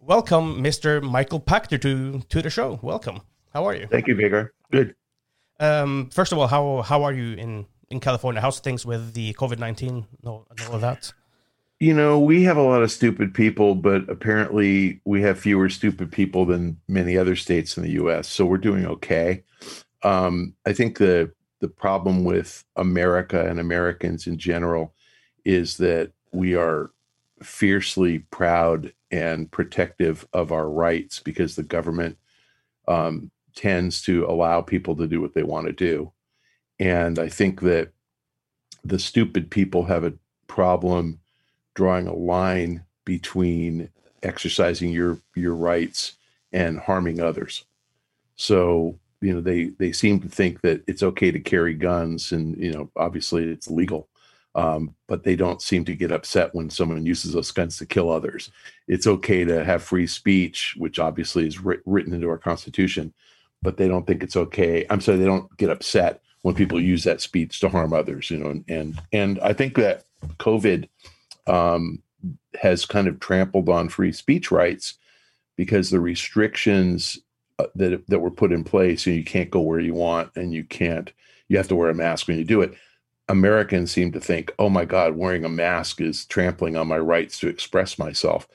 Welcome, Mr. Michael Pachter, to to the show. Welcome. How are you? Thank you, Vigor. Good. Um, first of all, how how are you in in California? How's things with the COVID nineteen and all of that? You know, we have a lot of stupid people, but apparently we have fewer stupid people than many other states in the U.S. So we're doing okay. Um, I think the the problem with America and Americans in general is that we are fiercely proud and protective of our rights because the government um, tends to allow people to do what they want to do. And I think that the stupid people have a problem drawing a line between exercising your your rights and harming others. So you know they they seem to think that it's okay to carry guns and you know obviously it's legal um, but they don't seem to get upset when someone uses those guns to kill others. It's okay to have free speech which obviously is written into our constitution but they don't think it's okay. I'm sorry they don't get upset when people use that speech to harm others you know and and, and i think that covid um, has kind of trampled on free speech rights because the restrictions uh, that that were put in place and you can't go where you want and you can't you have to wear a mask when you do it americans seem to think oh my god wearing a mask is trampling on my rights to express myself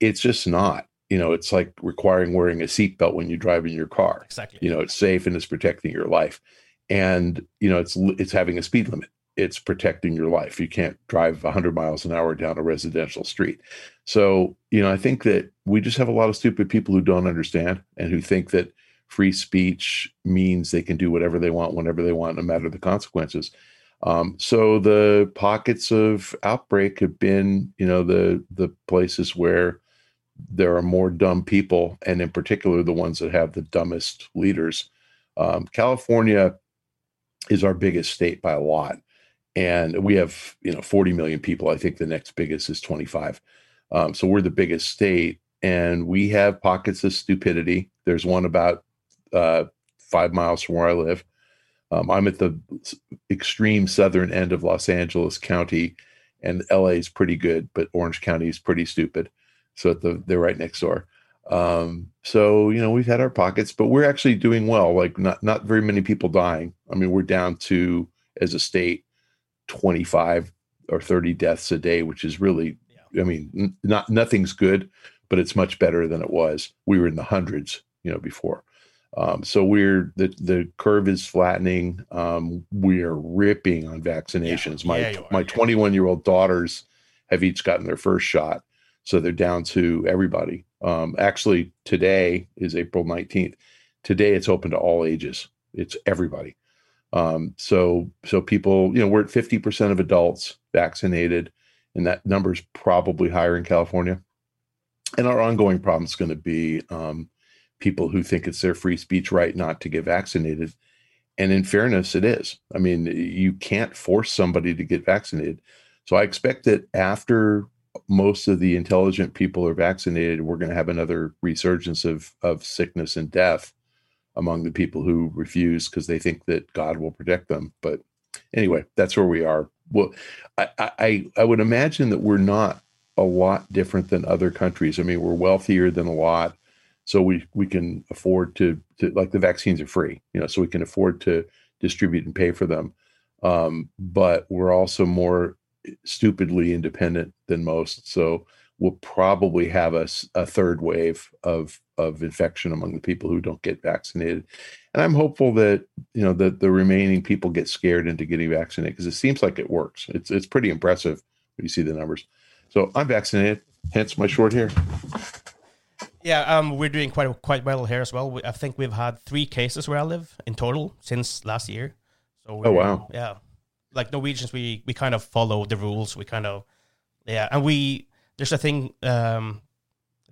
it's just not you know it's like requiring wearing a seatbelt when you drive in your car exactly you know it's safe and it's protecting your life and you know it's it's having a speed limit it's protecting your life. You can't drive 100 miles an hour down a residential street. So, you know, I think that we just have a lot of stupid people who don't understand and who think that free speech means they can do whatever they want whenever they want, no matter the consequences. Um, so the pockets of outbreak have been, you know, the the places where there are more dumb people, and in particular the ones that have the dumbest leaders. Um, California is our biggest state by a lot and we have you know 40 million people. I think the next biggest is 25 um, so we're the biggest state and we have pockets of stupidity. There's one about uh, five miles from where i live um, i'm at the extreme southern end of los angeles county and la is pretty good but orange county is pretty stupid so the, they're right next door um, so you know we've had our pockets but we're actually doing well like not not very many people dying i mean we're down to as a state 25 or 30 deaths a day, which is really, yeah. I mean, n- not nothing's good, but it's much better than it was. We were in the hundreds, you know, before. Um, so we're the the curve is flattening. Um, we are ripping on vaccinations. Yeah. My yeah, my 21 year old daughters have each gotten their first shot, so they're down to everybody. Um, actually, today is April 19th. Today it's open to all ages. It's everybody. Um, so so people, you know, we're at 50% of adults vaccinated, and that number is probably higher in California. And our ongoing problem is going to be um, people who think it's their free speech right not to get vaccinated. And in fairness, it is. I mean, you can't force somebody to get vaccinated. So I expect that after most of the intelligent people are vaccinated, we're going to have another resurgence of of sickness and death among the people who refuse because they think that God will protect them. But anyway, that's where we are. Well, I, I I would imagine that we're not a lot different than other countries. I mean, we're wealthier than a lot, so we we can afford to to like the vaccines are free, you know, so we can afford to distribute and pay for them. Um, but we're also more stupidly independent than most. So we'll probably have a, a third wave of of infection among the people who don't get vaccinated. And I'm hopeful that you know that the remaining people get scared into getting vaccinated because it seems like it works. It's it's pretty impressive when you see the numbers. So I'm vaccinated, hence my short hair. Yeah, um, we're doing quite quite well here as well. We, I think we've had three cases where I live in total since last year. So oh wow, yeah, like Norwegians, we we kind of follow the rules. We kind of yeah, and we there's a thing um,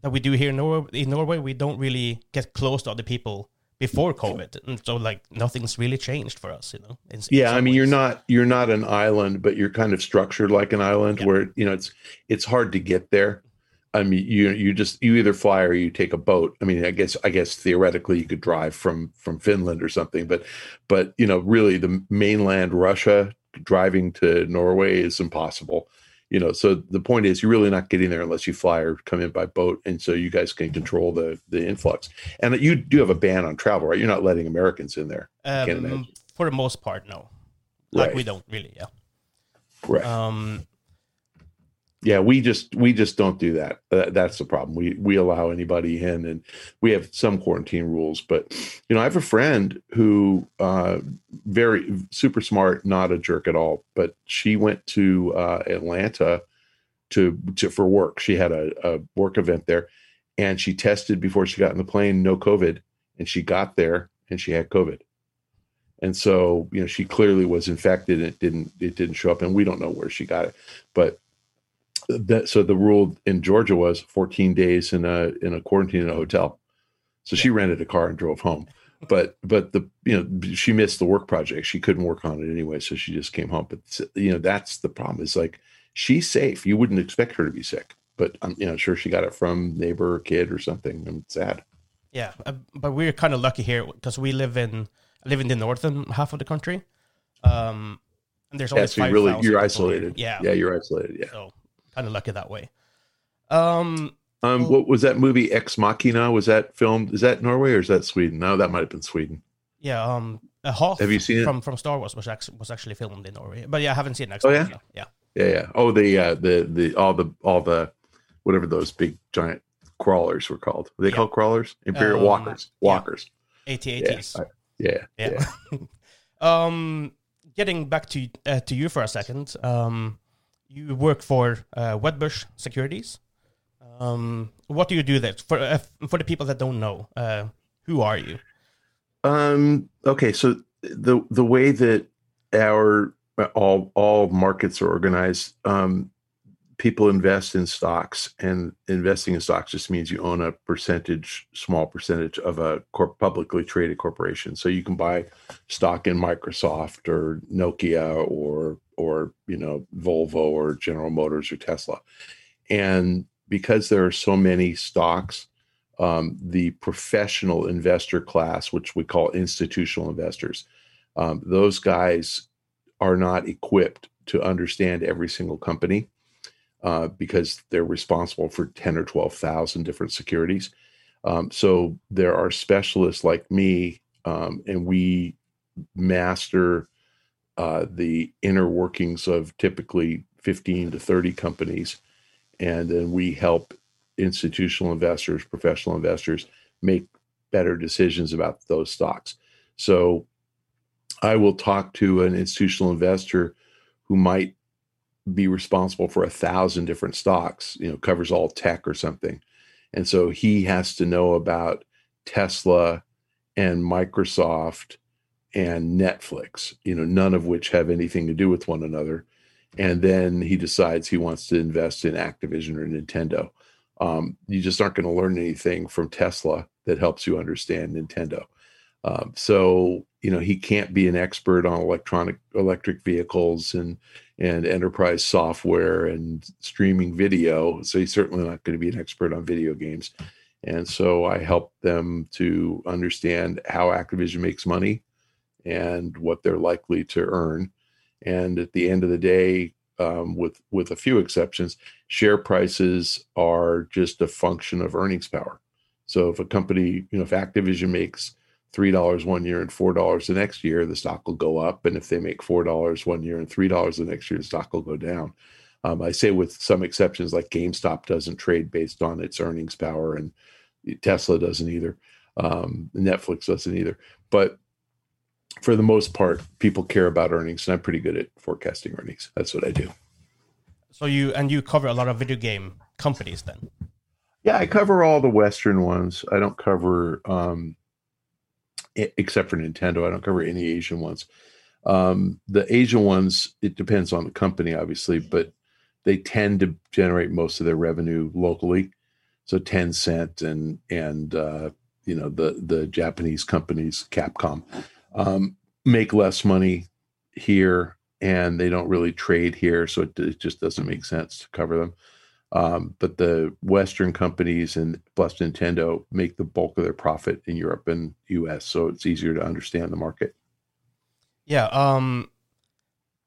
that we do here in Norway. In Norway, we don't really get close to other people before COVID, and so like nothing's really changed for us, you know. In, yeah, in I mean, ways. you're not you're not an island, but you're kind of structured like an island, yeah. where you know it's it's hard to get there. I mean, you you just you either fly or you take a boat. I mean, I guess I guess theoretically you could drive from from Finland or something, but but you know, really the mainland Russia driving to Norway is impossible. You know so the point is you're really not getting there unless you fly or come in by boat and so you guys can control the the influx. And you do have a ban on travel right? You're not letting americans in there um, for the most part no. Like right. we don't really yeah. Right. Um yeah we just we just don't do that. Uh, that's the problem. We we allow anybody in and we have some quarantine rules but you know i have a friend who uh very super smart not a jerk at all but she went to uh atlanta to, to for work. She had a, a work event there and she tested before she got in the plane no covid and she got there and she had covid. And so you know she clearly was infected it didn't it didn't show up and we don't know where she got it but that so the rule in Georgia was 14 days in a in a quarantine in a hotel. So she rented a car and drove home. But but the you know she missed the work project. She couldn't work on it anyway, so she just came home. But you know that's the problem. Is like she's safe. You wouldn't expect her to be sick, but I'm you know sure she got it from neighbor or kid or something. I'm sad. Yeah, uh, but we're kind of lucky here because we live in live in the northern half of the country. Um, and there's only yeah, so you really you're isolated. Here. Yeah, yeah, you're isolated. Yeah. So kind of lucky that way. Um, um, what was that movie Ex Machina? Was that filmed? Is that Norway or is that Sweden? No, that might have been Sweden. Yeah, um, a Hoth have you seen from it? from Star Wars was actually was actually filmed in Norway, but yeah, I haven't seen Ex. Oh yeah, yeah, yeah, yeah. Oh, the uh, the the all the all the whatever those big giant crawlers were called. Were they yeah. called crawlers? Imperial um, walkers. Walkers. Yeah. AT-ATs. Yeah. Yeah. yeah. um, getting back to uh, to you for a second. Um, you work for uh, Wedbush Securities. Um, what do you do there? For uh, for the people that don't know, uh, who are you? Um, okay, so the the way that our all all markets are organized, um, people invest in stocks, and investing in stocks just means you own a percentage, small percentage of a corp- publicly traded corporation. So you can buy stock in Microsoft or Nokia or or you know Volvo or General Motors or Tesla, and because there are so many stocks, um, the professional investor class, which we call institutional investors, um, those guys are not equipped to understand every single company uh, because they're responsible for ten or twelve thousand different securities. Um, so there are specialists like me, um, and we master uh, the inner workings of typically 15 to 30 companies. And then we help institutional investors, professional investors make better decisions about those stocks. So I will talk to an institutional investor who might be responsible for a thousand different stocks, you know, covers all tech or something. And so he has to know about Tesla and Microsoft and Netflix, you know, none of which have anything to do with one another. And then he decides he wants to invest in Activision or Nintendo. Um, you just aren't going to learn anything from Tesla that helps you understand Nintendo. Um, so you know he can't be an expert on electronic electric vehicles and and enterprise software and streaming video. So he's certainly not going to be an expert on video games. And so I help them to understand how Activision makes money and what they're likely to earn. And at the end of the day, um, with with a few exceptions, share prices are just a function of earnings power. So if a company, you know, if Activision makes three dollars one year and four dollars the next year, the stock will go up. And if they make four dollars one year and three dollars the next year, the stock will go down. Um, I say with some exceptions, like GameStop doesn't trade based on its earnings power, and Tesla doesn't either. Um, Netflix doesn't either. But for the most part, people care about earnings, and I'm pretty good at forecasting earnings. That's what I do. So you and you cover a lot of video game companies then. Yeah, I cover all the Western ones. I don't cover, um, except for Nintendo. I don't cover any Asian ones. Um, the Asian ones, it depends on the company, obviously, but they tend to generate most of their revenue locally. So Tencent and and uh, you know the the Japanese companies, Capcom, um, make less money here and they don't really trade here so it, it just doesn't make sense to cover them um, but the western companies and plus nintendo make the bulk of their profit in europe and us so it's easier to understand the market yeah um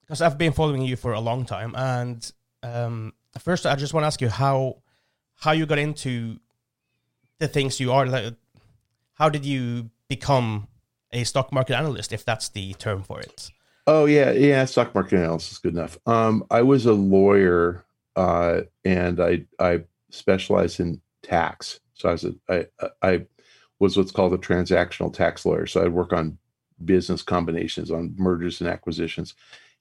because i've been following you for a long time and Um, first, I just want to ask you how how you got into the things you are. Like, how did you become a stock market analyst, if that's the term for it? Oh yeah, yeah. Stock market analyst is good enough. Um, I was a lawyer, uh, and I I specialized in tax. So I was a, I I was what's called a transactional tax lawyer. So I'd work on business combinations, on mergers and acquisitions,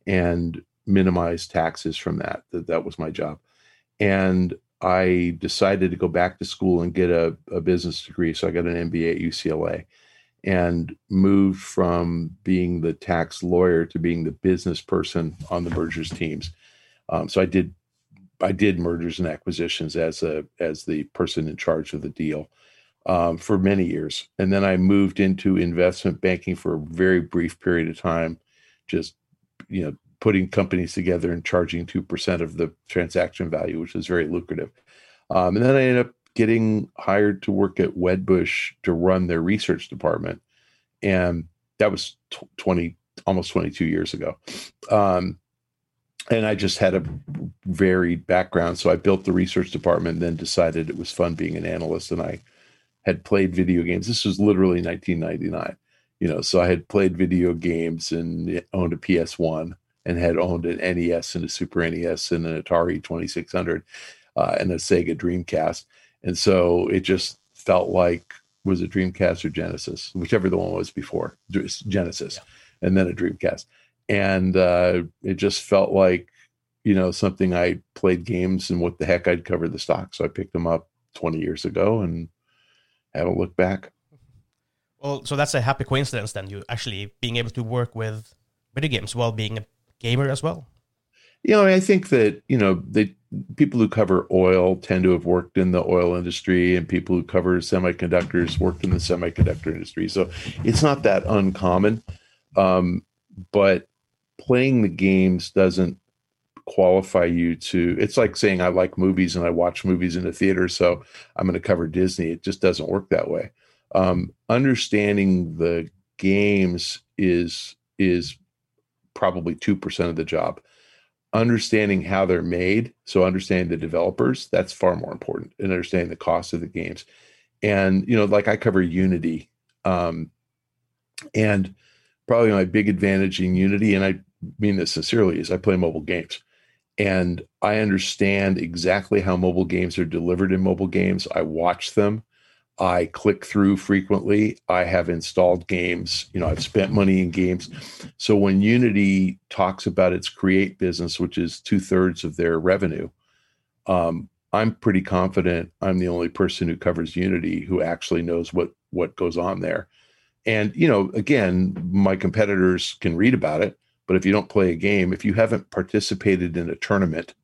and minimize taxes from that. That that was my job, and I decided to go back to school and get a, a business degree. So I got an MBA at UCLA and moved from being the tax lawyer to being the business person on the mergers teams. Um, so I did I did mergers and acquisitions as a as the person in charge of the deal um, for many years, and then I moved into investment banking for a very brief period of time, just you know putting companies together and charging 2% of the transaction value, which is very lucrative. Um, and then I ended up getting hired to work at Wedbush to run their research department. And that was 20, almost 22 years ago. Um, and I just had a varied background. So I built the research department and then decided it was fun being an analyst. And I had played video games. This was literally 1999. You know, so I had played video games and owned a PS1 and had owned an NES and a Super NES and an Atari 2600 uh, and a Sega Dreamcast. And so it just felt like was a Dreamcast or Genesis, whichever the one was before Genesis, yeah. and then a Dreamcast. And uh, it just felt like, you know, something I played games and what the heck I'd cover the stock. So I picked them up 20 years ago and haven't looked back. Well, so that's a happy coincidence then, you actually being able to work with video games while being a gamer as well? You know, I think that you know the people who cover oil tend to have worked in the oil industry, and people who cover semiconductors worked in the semiconductor industry. So it's not that uncommon. Um, but playing the games doesn't qualify you to. It's like saying I like movies and I watch movies in the theater, so I'm going to cover Disney. It just doesn't work that way. Um, understanding the games is is probably 2% of the job. Understanding how they're made, so understanding the developers, that's far more important, and understanding the cost of the games. And, you know, like I cover Unity. Um, and probably my big advantage in Unity, and I mean this sincerely, is I play mobile games. And I understand exactly how mobile games are delivered in mobile games. I watch them. I click through frequently. I have installed games. You know, I've spent money in games. So when Unity talks about its create business, which is two thirds of their revenue, um, I'm pretty confident I'm the only person who covers Unity who actually knows what what goes on there. And you know, again, my competitors can read about it, but if you don't play a game, if you haven't participated in a tournament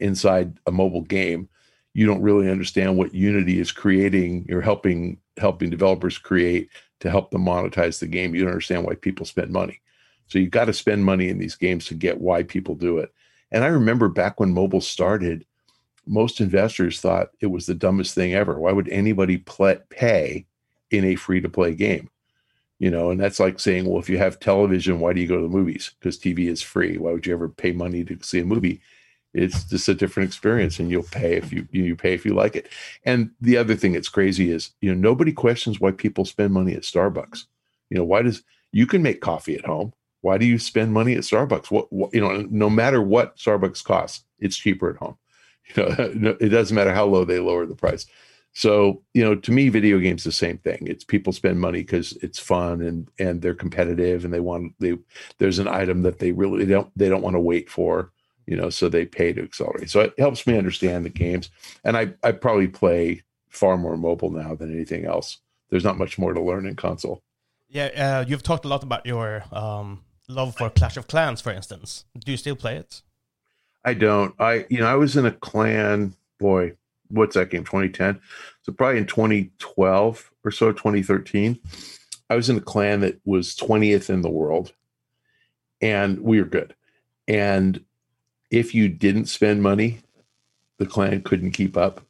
inside a mobile game, you don't really understand what Unity is creating. You're helping helping developers create to help them monetize the game. You don't understand why people spend money. So you've got to spend money in these games to get why people do it. And I remember back when mobile started, most investors thought it was the dumbest thing ever. Why would anybody play, pay in a free to play game? You know, and that's like saying, well, if you have television, why do you go to the movies? Because TV is free. Why would you ever pay money to see a movie? it's just a different experience and you'll pay if you you pay if you like it and the other thing that's crazy is you know nobody questions why people spend money at starbucks you know why does you can make coffee at home why do you spend money at starbucks what, what you know no matter what starbucks costs it's cheaper at home you know it doesn't matter how low they lower the price so you know to me video games the same thing it's people spend money because it's fun and and they're competitive and they want they there's an item that they really they don't they don't want to wait for you know, so they pay to accelerate. So it helps me understand the games. And I, I probably play far more mobile now than anything else. There's not much more to learn in console. Yeah, uh, you've talked a lot about your um, love for Clash of Clans, for instance. Do you still play it? I don't. I, you know, I was in a clan, boy, what's that game, 2010? So probably in 2012 or so, 2013. I was in a clan that was 20th in the world and we were good. And if you didn't spend money, the clan couldn't keep up.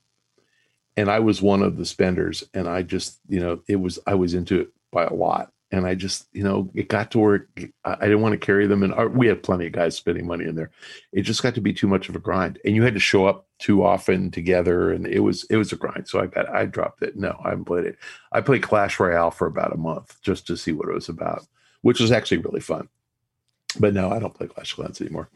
And I was one of the spenders, and I just, you know, it was I was into it by a lot. And I just, you know, it got to where I didn't want to carry them. And uh, we had plenty of guys spending money in there. It just got to be too much of a grind, and you had to show up too often together, and it was it was a grind. So I got I dropped it. No, I haven't played it. I played Clash Royale for about a month just to see what it was about, which was actually really fun. But no, I don't play Clash Clans anymore.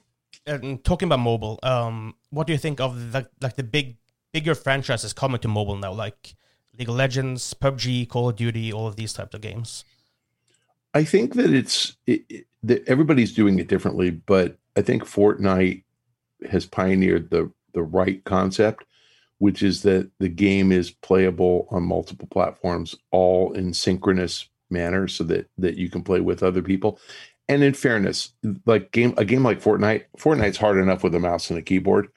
And talking about mobile, um, what do you think of the like the big bigger franchises coming to mobile now, like League of Legends, PUBG, Call of Duty, all of these types of games? I think that it's it, it, that everybody's doing it differently, but I think Fortnite has pioneered the the right concept, which is that the game is playable on multiple platforms, all in synchronous manner, so that that you can play with other people. And in fairness, like game a game like Fortnite, Fortnite's hard enough with a mouse and a keyboard.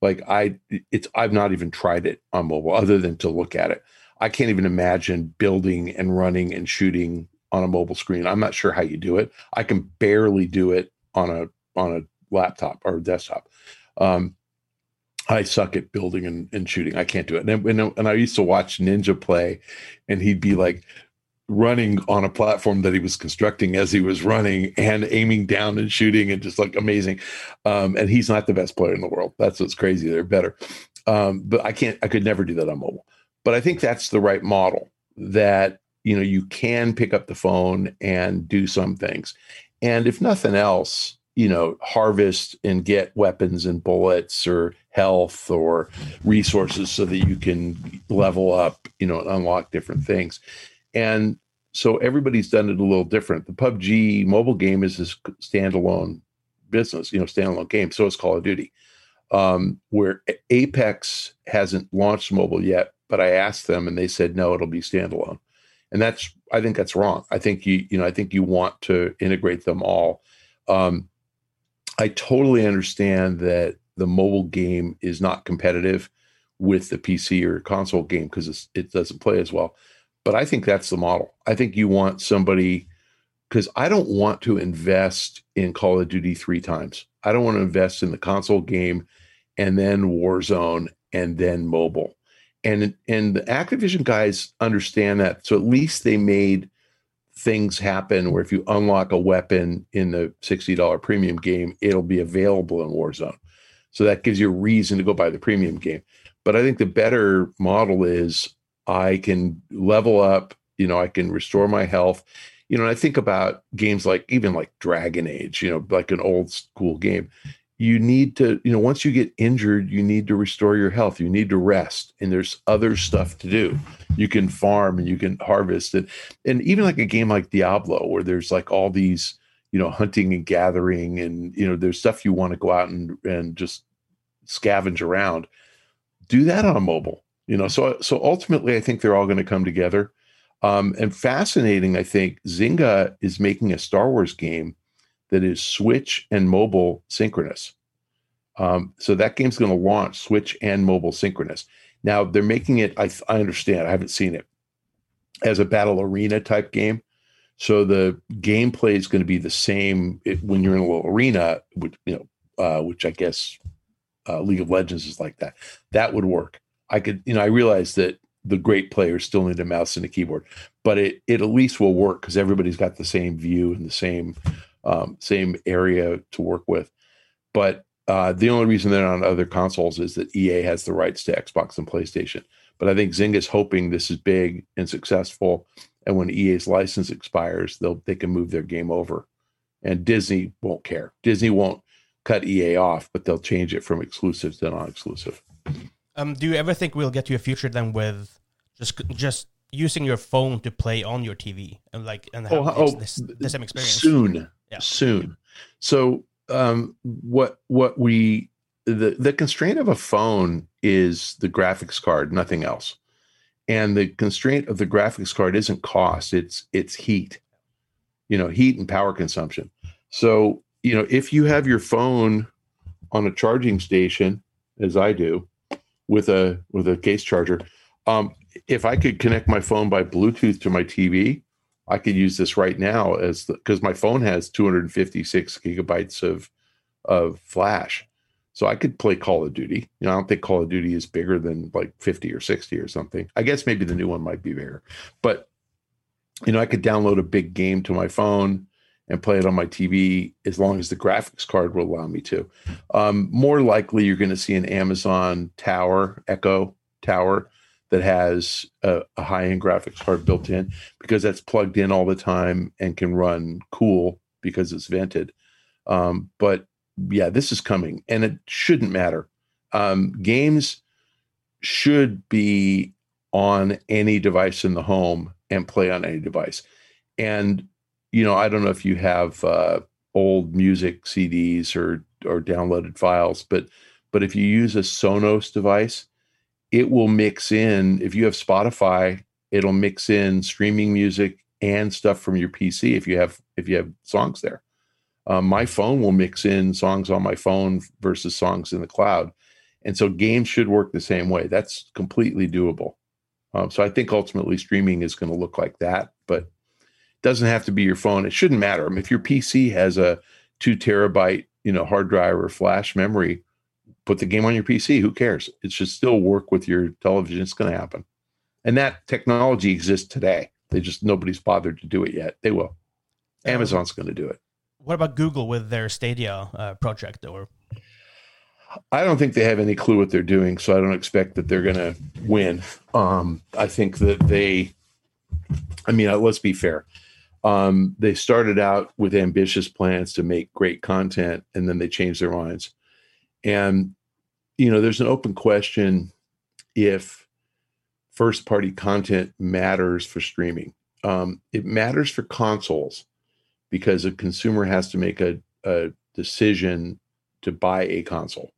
Like I, it's I've not even tried it on mobile other than to look at it. I can't even imagine building and running and shooting on a mobile screen. I'm not sure how you do it. I can barely do it on a on a laptop or a desktop. Um, I suck at building and, and shooting. I can't do it. And, and, and I used to watch Ninja play, and he'd be like running on a platform that he was constructing as he was running and aiming down and shooting and just like amazing. Um, and he's not the best player in the world. That's what's crazy. They're better. Um, but I can't, I could never do that on mobile. But I think that's the right model that you know you can pick up the phone and do some things. And if nothing else you know harvest and get weapons and bullets or health or resources so that you can level up you know and unlock different things. And so everybody's done it a little different. The pubg mobile game is this standalone business you know standalone game so it's call of duty. Um, where apex hasn't launched mobile yet but i asked them and they said no it'll be standalone and that's I think that's wrong. I think you you know I think you want to integrate them all. Um, I totally understand that the mobile game is not competitive with the PC or console game because it doesn't play as well. But I think that's the model. I think you want somebody because I don't want to invest in Call of Duty three times. I don't want to invest in the console game and then Warzone and then mobile and and the Activision guys understand that. So at least they made things happen where if you unlock a weapon in the $60 premium game, it'll be available in Warzone. So that gives you a reason to go buy the premium game. But I think the better model is I can level up, you know, I can restore my health. You know, I think about games like even like Dragon Age, you know, like an old school game you need to you know once you get injured you need to restore your health you need to rest and there's other stuff to do. You can farm and you can harvest it. And even like a game like diablo where there's like all these you know hunting and gathering and you know there's stuff you want to go out and and just scavenge around do that on a mobile you know? So so ultimately i think they're all going to come together. Um, and fascinating i think zynga is making a star wars game that is Switch and mobile synchronous. Um, so that game's going to launch Switch and mobile synchronous. Now they're making it. I, I understand. I haven't seen it as a battle arena type game. So the gameplay is going to be the same when you're in a little arena, which you know, uh, which I guess uh, League of Legends is like that. That would work. I could, you know, I realize that the great players still need a mouse and a keyboard, but it it at least will work because everybody's got the same view and the same um, same area to work with. But uh, the only reason they're on other consoles is that EA has the rights to Xbox and PlayStation. But I think Zynga's hoping this is big and successful, and when EA's license expires, they'll they can move their game over, and Disney won't care. Disney won't cut EA off, but they'll change it from exclusive to non-exclusive. Um, do you ever think we'll get to a future then with just just using your phone to play on your TV and like and have oh, this, oh, the same experience soon? Yeah. soon. So um, what what we the the constraint of a phone is the graphics card, nothing else. And the constraint of the graphics card isn't cost; it's it's heat. You know, heat and power consumption. So you know, if you have your phone on a charging station, as I do, with a with a case charger, um, if I could connect my phone by Bluetooth to my TV, I could use this right now as because my phone has 256 gigabytes of of flash, so I could play Call of Duty. You know, I don't think Call of Duty is bigger than like 50 or 60 or something. I guess maybe the new one might be bigger, but you know, I could download a big game to my phone and play it on my TV as long as the graphics card will allow me to. Um, more likely, you're going to see an Amazon Tower Echo Tower that has a, a high end graphics card built in because that's plugged in all the time and can run cool because it's vented. Um, but yeah, this is coming and it shouldn't matter. Um, games should be on any device in the home and play on any device. And, you know, I don't know if you have uh, old music CDs or or downloaded files, but but if you use a Sonos device, it will mix in. If you have Spotify, it'll mix in streaming music and stuff from your PC if you have if you have songs there. Um, my phone will mix in songs on my phone versus songs in the cloud. And so games should work the same way. That's completely doable. Um, so I think ultimately streaming is going to look like that, but it doesn't have to be your phone. It shouldn't matter. I mean, if your PC has a two terabyte, you know, hard drive or flash memory, put the game on your PC. Who cares? It should still work with your television. It's going to happen. And that technology exists today. They just nobody's bothered to do it yet. They will. Amazon's going to do it. What about Google with their Stadia uh, project? Or I don't think they have any clue what they're doing, so I don't expect that they're going to win. Um, I think that they, I mean, uh, let's be fair. Um, they started out with ambitious plans to make great content, and then they changed their minds. And you know, there's an open question if first party content matters for streaming. Um, it matters for consoles because a consumer has to make a, a decision to buy a console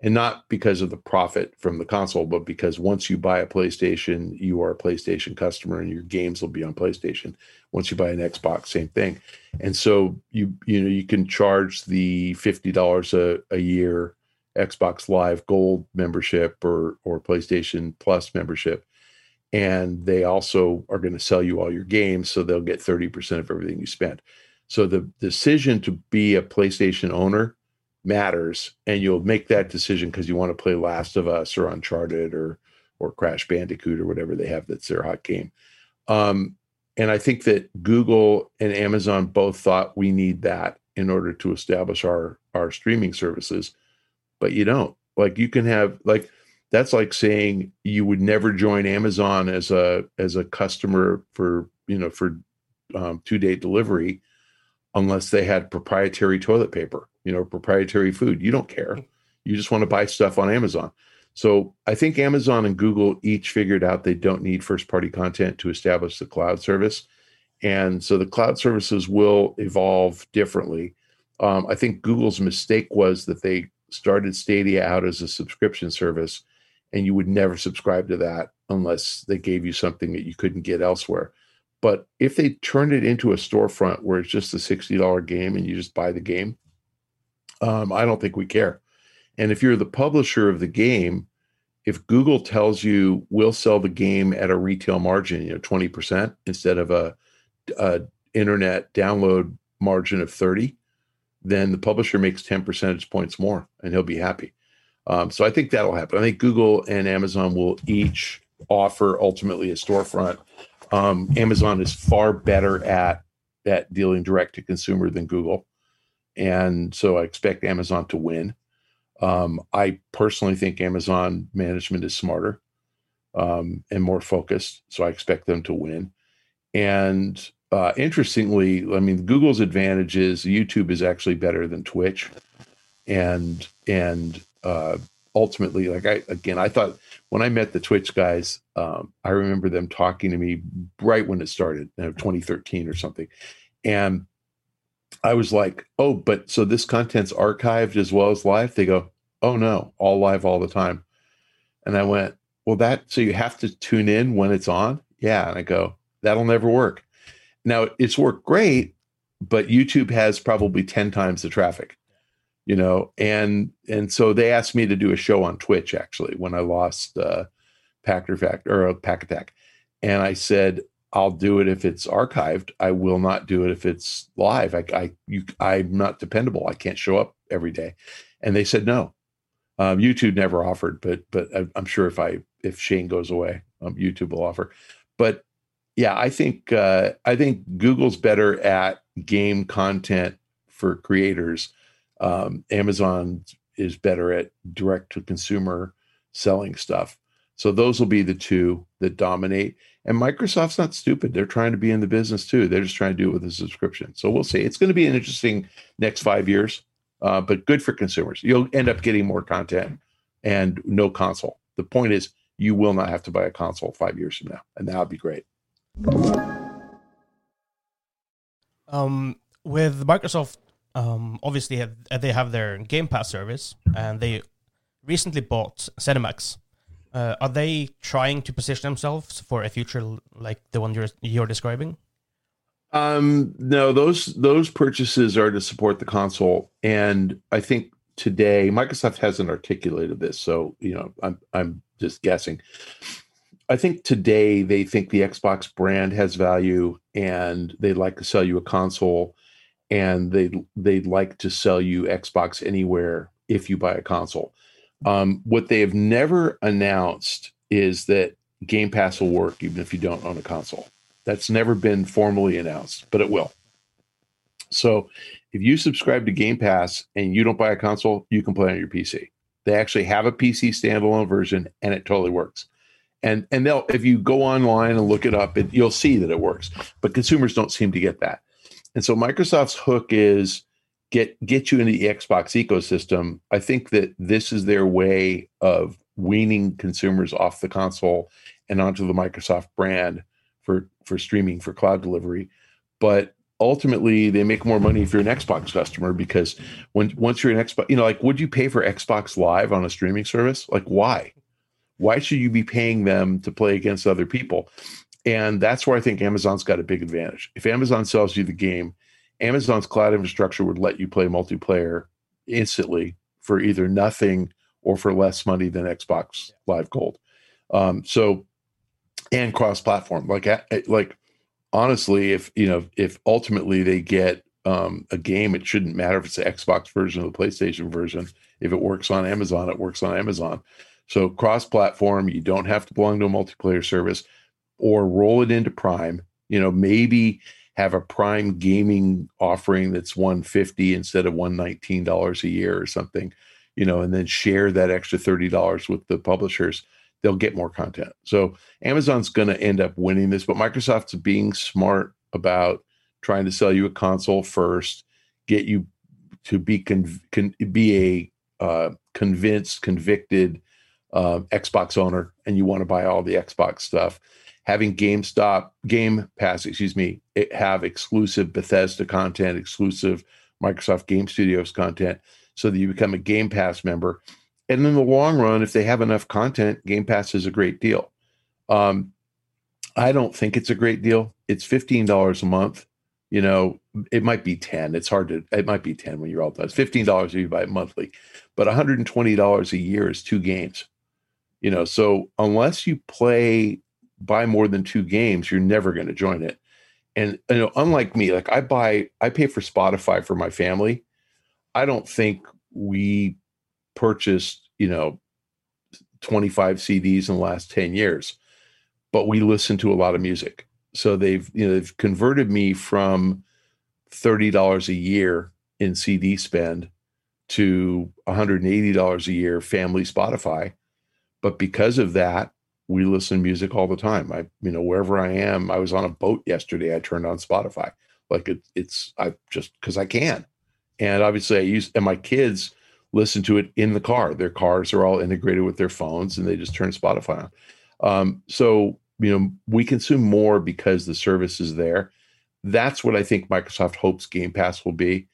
and not because of the profit from the console, but because once you buy a PlayStation, you are a PlayStation customer and your games will be on PlayStation. Once you buy an Xbox, same thing. And so you you know you can charge the fifty dollars a a year Xbox Live Gold membership or or PlayStation Plus membership, and they also are going to sell you all your games, so they'll get thirty percent of everything you spend. So the decision to be a PlayStation owner matters and you'll make that decision because you want to play last of us or uncharted or or crash bandicoot or whatever they have that's their hot game um, and i think that google and amazon both thought we need that in order to establish our our streaming services but you don't like you can have like that's like saying you would never join amazon as a as a customer for you know for um, two day delivery unless they had proprietary toilet paper you know, proprietary food. You don't care. You just want to buy stuff on Amazon. So I think Amazon and Google each figured out they don't need first party content to establish the cloud service. And so the cloud services will evolve differently. Um, I think Google's mistake was that they started Stadia out as a subscription service, and you would never subscribe to that unless they gave you something that you couldn't get elsewhere. But if they turned it into a storefront where it's just a $60 game and you just buy the game, um, I don't think we care. And if you're the publisher of the game, if Google tells you we'll sell the game at a retail margin, you know, 20% instead of a, a internet download margin of 30, then the publisher makes 10 percentage points more and he'll be happy. Um, so I think that'll happen. I think Google and Amazon will each offer ultimately a storefront. Um, Amazon is far better at at dealing direct to consumer than Google and so I expect Amazon to win. Um, I personally think Amazon management is smarter um, and more focused, so I expect them to win. And uh, interestingly, I mean, Google's advantage is YouTube is actually better than Twitch, and and uh, ultimately, like I again, I thought when I met the Twitch guys, um, I remember them talking to me right when it started, you know, 2013 or something, and I was like, oh, but so this content's archived as well as live? They go, oh no, all live all the time. And I went, well, that so you have to tune in when it's on? Yeah. And I go, that'll never work. Now it's worked great, but YouTube has probably 10 times the traffic, you know, and and so they asked me to do a show on Twitch actually when I lost uh Packer Fact or uh, Pach Attack. And I said, I'll do it if it's archived. I will not do it if it's live. I, I, you, I'm not dependable. I can't show up every day. And they said no. Um, YouTube never offered, but but I'm sure if I if Shane goes away, um, YouTube will offer. But yeah, I think uh, I think Google's better at game content for creators. Um, Amazon is better at direct to consumer selling stuff. So those will be the two that dominate. And Microsoft's not stupid. They're trying to be in the business too. They're just trying to do it with a subscription. So we'll see. It's going to be an interesting next five years, uh, but good for consumers. You'll end up getting more content and no console. The point is, you will not have to buy a console five years from now, and that would be great. Um, with Microsoft, um, obviously have, they have their Game Pass service, and they recently bought ZeniMax. Uh, are they trying to position themselves for a future like the one you're you're describing? Um, no, those those purchases are to support the console, and I think today Microsoft hasn't articulated this, so you know I'm I'm just guessing. I think today they think the Xbox brand has value, and they'd like to sell you a console, and they they'd like to sell you Xbox anywhere if you buy a console. Um, what they have never announced is that Game Pass will work even if you don't own a console. That's never been formally announced, but it will. So if you subscribe to Game Pass and you don't buy a console, you can play on your PC. They actually have a PC standalone version and it totally works. And and they'll if you go online and look it up, it, you'll see that it works. But consumers don't seem to get that. And so Microsoft's hook is get get you into the Xbox ecosystem, I think that this is their way of weaning consumers off the console and onto the Microsoft brand for for streaming for cloud delivery. But ultimately, they make more money if you're an Xbox customer because when once you're an Xbox, you know, like would you pay for Xbox Live on a streaming service? Like why? Why should you be paying them to play against other people? And that's where I think Amazon's got a big advantage. If Amazon sells you the game Amazon's cloud infrastructure would let you play multiplayer instantly for either nothing or for less money than Xbox Live Gold. Um, so, and cross-platform. Like, like honestly, if you know, if ultimately they get um, a game, it shouldn't matter if it's the Xbox version or the PlayStation version. If it works on Amazon, it works on Amazon. So cross-platform, you don't have to belong to a multiplayer service, or roll it into Prime. You know, maybe have a prime gaming offering that's 150 instead of 119 dollars a year or something you know and then share that extra 30 dollars with the publishers they'll get more content so amazon's going to end up winning this but microsoft's being smart about trying to sell you a console first get you to be con- con- be a uh, convinced convicted uh, xbox owner and you want to buy all the xbox stuff having GameStop, Game Pass, excuse me, have exclusive Bethesda content, exclusive Microsoft Game Studios content, so that you become a Game Pass member. And in the long run, if they have enough content, Game Pass is a great deal. Um, I don't think it's a great deal. It's fifteen dollars a month. You know, it might be ten. It's hard to. It might be ten when you're all done. It's fifteen dollars if you buy it monthly, but one hundred and twenty dollars a year is two games. You know, so unless you play buy more than two games, you're never going to join it. And you know, unlike me, like I buy, I pay for Spotify for my family. I don't think we purchased, you know, 25 CDs in the last 10 years, but we listen to a lot of music. So they've, you know, they've converted me from $30 a year in CD spend to $180 a year family Spotify. But because of that, we listen to music all the time. I, you know, wherever I am, I was on a boat yesterday. I turned on Spotify. Like it, it's I just because I can, and obviously I use and my kids listen to it in the car. Their cars are all integrated with their phones, and they just turn Spotify on. Um, so you know, we consume more because the service is there. That's what I think Microsoft hopes Game Pass will be,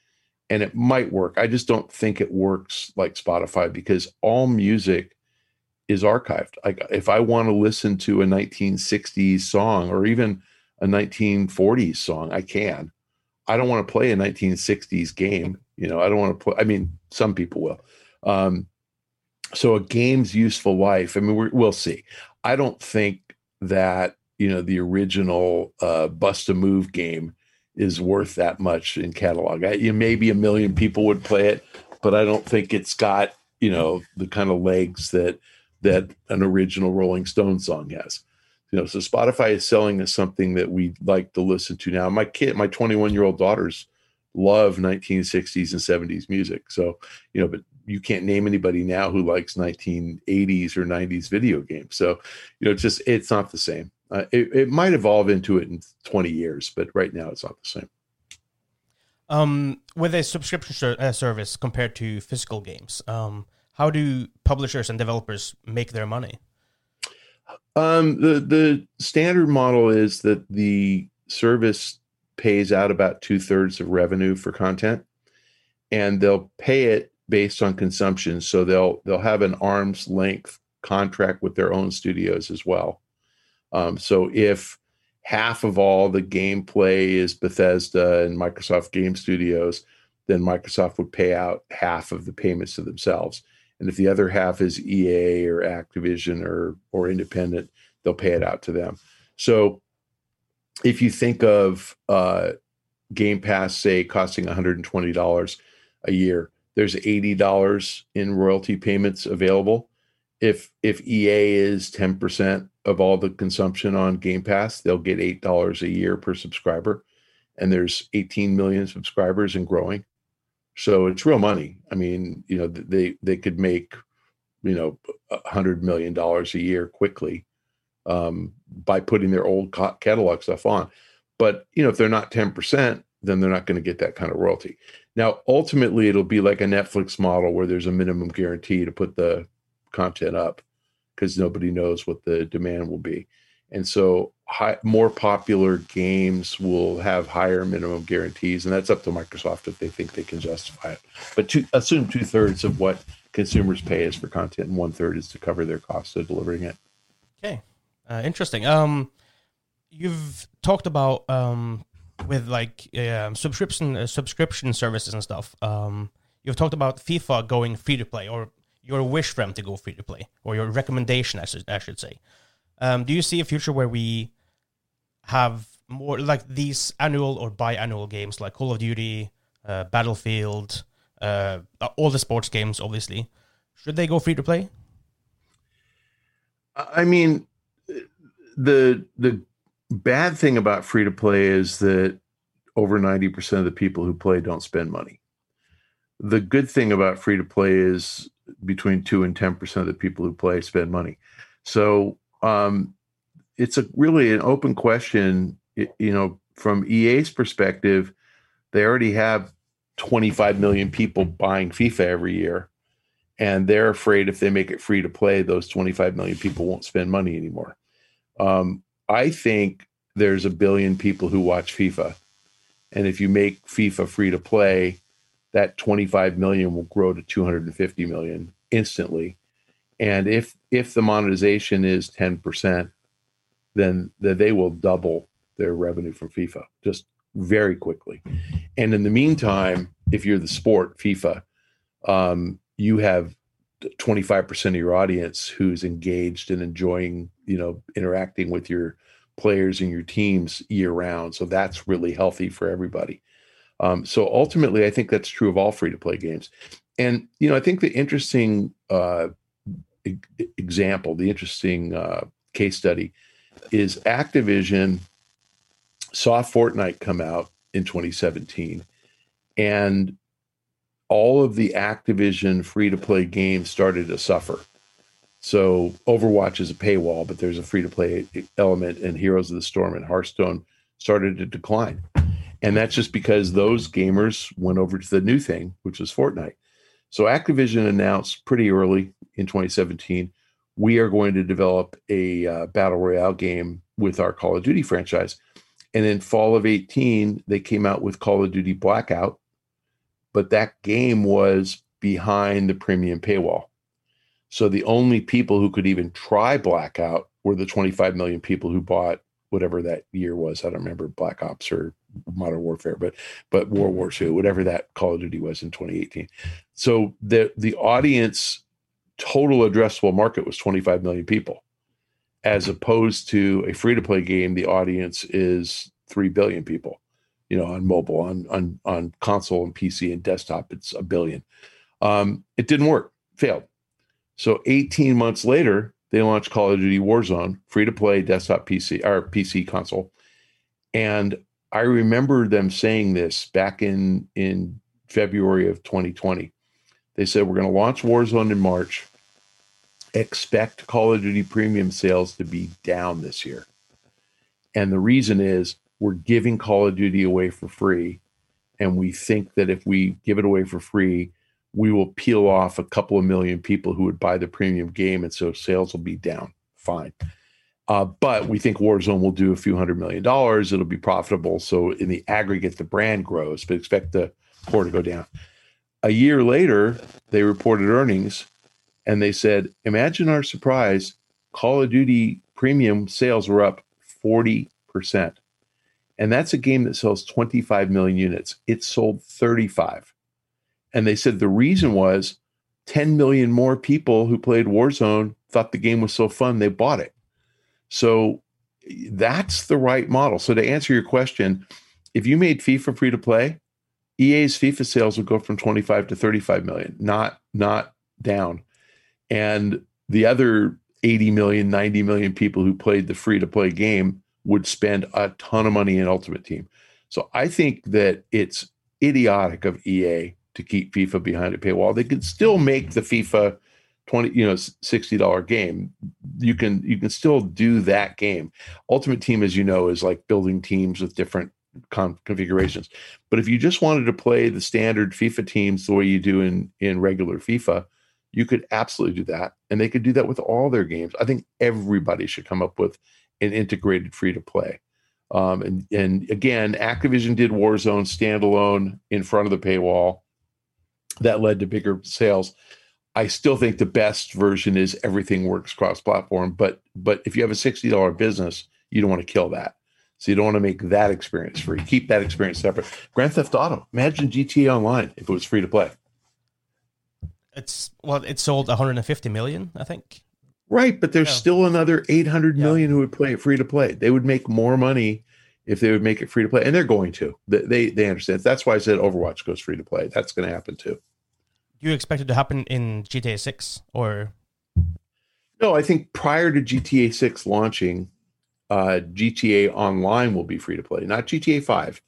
and it might work. I just don't think it works like Spotify because all music is archived. Like if I want to listen to a 1960s song or even a 1940s song, I can. I don't want to play a 1960s game. You know, I don't want to play. I mean, some people will. Um, so a game's useful life. I mean, we will see. I don't think that you know the original uh, Bust a Move game is worth that much in catalog. I, you know, maybe a million people would play it, but I don't think it's got you know the kind of legs that that an original Rolling Stone song has. You know, so Spotify is selling us something that we like to listen to now. My kid, my 21 year old daughters love 1960s and 70s music. So, you know, but you can't name anybody now who likes 1980s or 90s video games. So, you know, just it's not the same. Uh, it, it might evolve into it in 20 years, but right now it's not the same. Um, with a subscription ser- uh, service compared to physical games, um, how do publishers and developers make their money? Um, the the standard model is that the service pays out about two thirds of revenue for content, and they'll pay it based on consumption. So they'll they'll have an arm's length contract with their own studios as well. Um, so if half of all the gameplay is Bethesda and Microsoft Game Studios, then Microsoft would pay out half of the payments to themselves. And if the other half is EA or Activision or or independent, they'll pay it out to them. So if you think of uh, Game Pass, say costing $120 a year, there's $80 in royalty payments available. If if EA is 10% of all the consumption on Game Pass, they'll get $8 a year per subscriber. And there's 18 million subscribers and growing. So it's real money. I mean, you know, they they could make, you know, a hundred million dollars a year quickly um, by putting their old catalog stuff on. But you know, if they're not ten percent, then they're not going to get that kind of royalty. Now, ultimately, it'll be like a Netflix model where there's a minimum guarantee to put the content up because nobody knows what the demand will be. And so, high, more popular games will have higher minimum guarantees, and that's up to Microsoft if they think they can justify it. But to assume two thirds of what consumers pay is for content, and one third is to cover their cost of delivering it. Okay, uh, interesting. Um, you've talked about um, with like uh, subscription uh, subscription services and stuff. Um, you've talked about FIFA going free to play, or your wish for them to go free to play, or your recommendation, I should, I should say. Um, do you see a future where we have more like these annual or biannual games like Call of Duty, uh, Battlefield, uh, all the sports games, obviously? Should they go free to play? I mean, the the bad thing about free to play is that over 90% of the people who play don't spend money. The good thing about free to play is between 2 and 10% of the people who play spend money. So um, it's a really an open question. You know, from EA's perspective, they already have 25 million people buying FIFA every year, and they're afraid if they make it free to play, those 25 million people won't spend money anymore. Um, I think there's a billion people who watch FIFA, and if you make FIFA free to play, that 25 million will grow to 250 million instantly and if if the monetization is 10%, then, then they will double their revenue from FIFA just very quickly. And in the meantime, if you're the sport, FIFA, um, you have 25% of your audience who's engaged and enjoying, you know, interacting with your players and your teams year round. So that's really healthy for everybody. Um, so ultimately, I think that's true of all free to play games. And, you know, I think the interesting uh, example, the interesting uh, case study is Activision saw Fortnite come out in 2017 and all of the Activision free to play games started to suffer. So Overwatch is a paywall, but there's a free to play element, and Heroes of the Storm and Hearthstone started to decline. And that's just because those gamers went over to the new thing, which was Fortnite. So Activision announced pretty early in 2017, we are going to develop a uh, battle royale game with our Call of Duty franchise. And in fall of 18, they came out with Call of Duty Blackout, but that game was behind the premium paywall. So the only people who could even try Blackout were the 25 million people who bought whatever that year was. I don't remember Black Ops or Modern Warfare, but but World War II, whatever that Call of Duty was in 2018. So the the audience total addressable market was 25 million people, as opposed to a free to play game, the audience is 3 billion people. You know, on mobile, on on on console and PC and desktop, it's a billion. Um, it didn't work, failed. So 18 months later, they launched Call of Duty Warzone, free to play desktop PC or PC console. And I remember them saying this back in in February of 2020. They said we're going to launch Warzone in March. Expect Call of Duty premium sales to be down this year. And the reason is we're giving Call of Duty away for free. And we think that if we give it away for free, we will peel off a couple of million people who would buy the premium game. And so sales will be down. Fine. Uh, but we think Warzone will do a few hundred million dollars. It'll be profitable. So in the aggregate, the brand grows, but expect the core to go down. A year later, they reported earnings and they said, Imagine our surprise. Call of Duty premium sales were up 40%. And that's a game that sells 25 million units. It sold 35. And they said the reason was 10 million more people who played Warzone thought the game was so fun, they bought it. So that's the right model. So to answer your question, if you made FIFA free to play, EA's FIFA sales would go from 25 to 35 million, not not down. And the other 80 million, 90 million people who played the free to play game would spend a ton of money in Ultimate Team. So I think that it's idiotic of EA to keep FIFA behind a paywall. They could still make the FIFA 20, you know, $60 game. You can you can still do that game. Ultimate Team, as you know, is like building teams with different con- configurations. But if you just wanted to play the standard FIFA teams the way you do in in regular FIFA, you could absolutely do that. And they could do that with all their games. I think everybody should come up with an integrated free to play. Um, and, and again, Activision did Warzone standalone in front of the paywall. That led to bigger sales. I still think the best version is everything works cross platform. But but if you have a sixty dollar business, you don't want to kill that. So you don't want to make that experience free. Keep that experience separate. Grand Theft Auto. Imagine GTA Online if it was free to play. It's well, it sold 150 million, I think. Right, but there's yeah. still another 800 yeah. million who would play it free to play. They would make more money if they would make it free to play, and they're going to. They they, they understand. That's why I said Overwatch goes free to play. That's going to happen too. Do you expect it to happen in GTA 6 or? No, I think prior to GTA 6 launching, uh, GTA Online will be free to play, not GTA 5.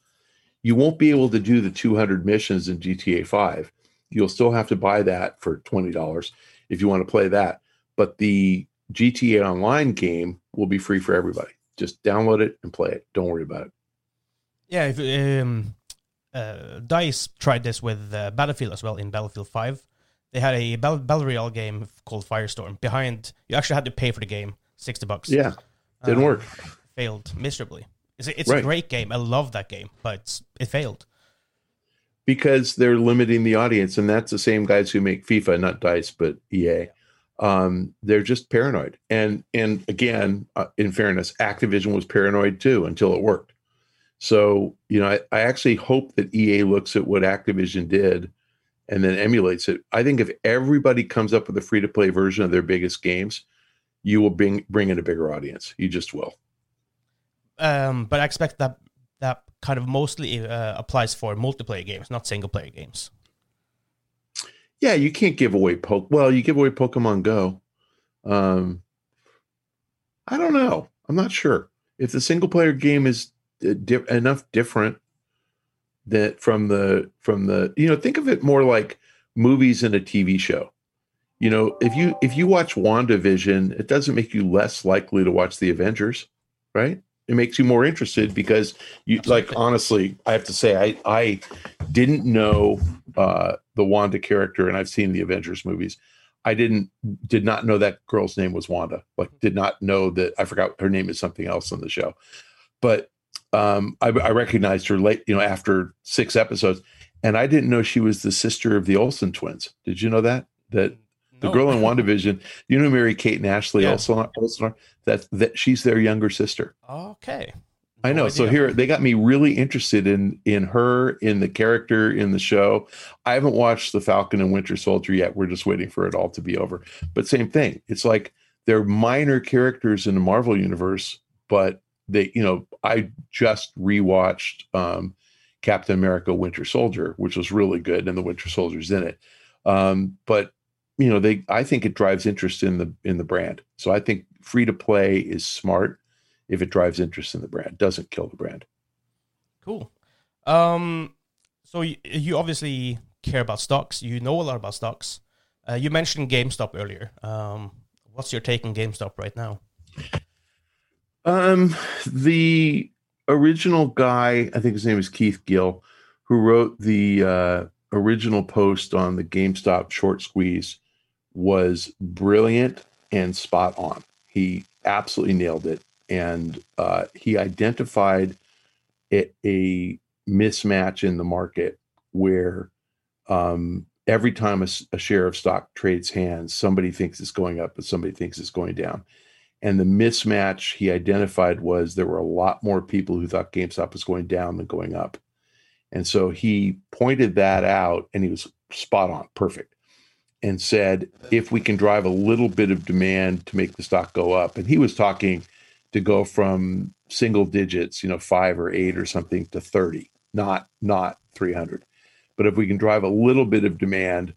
You won't be able to do the 200 missions in GTA 5. You'll still have to buy that for $20 if you want to play that but the GTA Online game will be free for everybody. Just download it and play it. Don't worry about it. Yeah, if, um, uh, Dice tried this with uh, Battlefield as well in Battlefield Five. They had a battle, battle royale game called Firestorm. Behind, you actually had to pay for the game, sixty bucks. Yeah, didn't um, work. Failed miserably. It's, a, it's right. a great game. I love that game, but it failed because they're limiting the audience, and that's the same guys who make FIFA, not Dice, but EA um, they're just paranoid. And and again, uh, in fairness, Activision was paranoid too until it worked. So you know, I, I actually hope that EA looks at what Activision did and then emulates it. I think if everybody comes up with a free to play version of their biggest games, you will bring bring in a bigger audience. You just will. Um, but I expect that that kind of mostly uh, applies for multiplayer games, not single player games. Yeah, you can't give away poke. Well, you give away Pokemon Go. Um, I don't know. I'm not sure if the single player game is di- enough different that from the from the you know think of it more like movies and a TV show. You know, if you if you watch WandaVision, it doesn't make you less likely to watch the Avengers, right? It makes you more interested because you Absolutely. like honestly, I have to say I I didn't know uh the Wanda character, and I've seen the Avengers movies. I didn't did not know that girl's name was Wanda. Like did not know that I forgot her name is something else on the show. But um, I, I recognized her late, you know, after six episodes, and I didn't know she was the sister of the Olsen twins. Did you know that? That the no. girl in WandaVision, you know, Mary Kate and Ashley yeah. also, also that that she's their younger sister. Okay. I know. So here they got me really interested in in her, in the character, in the show. I haven't watched The Falcon and Winter Soldier yet. We're just waiting for it all to be over. But same thing. It's like they're minor characters in the Marvel universe, but they, you know, I just rewatched um, Captain America Winter Soldier, which was really good, and the Winter Soldier's in it. Um, but you know, they I think it drives interest in the in the brand. So I think free to play is smart if it drives interest in the brand. Doesn't kill the brand. Cool. Um, so you, you obviously care about stocks. You know a lot about stocks. Uh, you mentioned GameStop earlier. Um, what's your take on GameStop right now? Um, the original guy, I think his name is Keith Gill, who wrote the uh, original post on the GameStop short squeeze, was brilliant and spot on. He absolutely nailed it, and uh, he identified a, a mismatch in the market where um, every time a, a, share of stock trades hands, somebody thinks it's going up, but somebody thinks it's going down. And the mismatch he identified was there were a lot more people who thought GameStop was going down than going up. And so he pointed that out and he was spot on, perfect, and said, if we can drive a little bit of demand to make the stock go up, and he was talking to go from single digits, you know, five or eight or something to 30, not not 300. But if we can drive a little bit of demand,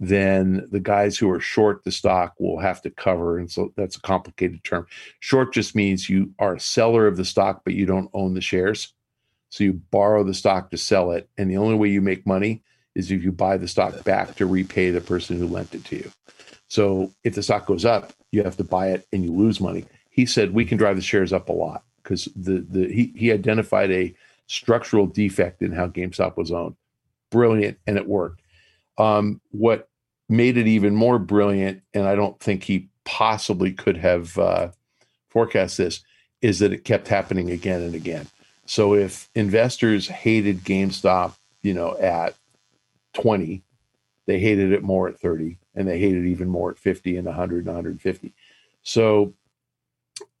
then the guys who are short the stock will have to cover. And so that's a complicated term. Short just means you are a seller of the stock, but you don't own the shares. So you borrow the stock to sell it. And the only way you make money is if you buy the stock back to repay the person who lent it to you. So if the stock goes up, you have to buy it and you lose money. He said we can drive the shares up a lot because the the he, he identified a structural defect in how GameStop was owned. Brilliant, and it worked. Um, what made it even more brilliant, and I don't think he possibly could have uh, forecast this, is that it kept happening again and again. So if investors hated GameStop, you know, at 20, they hated it more at 30, and they hated even more at 50 and 100 and 150. So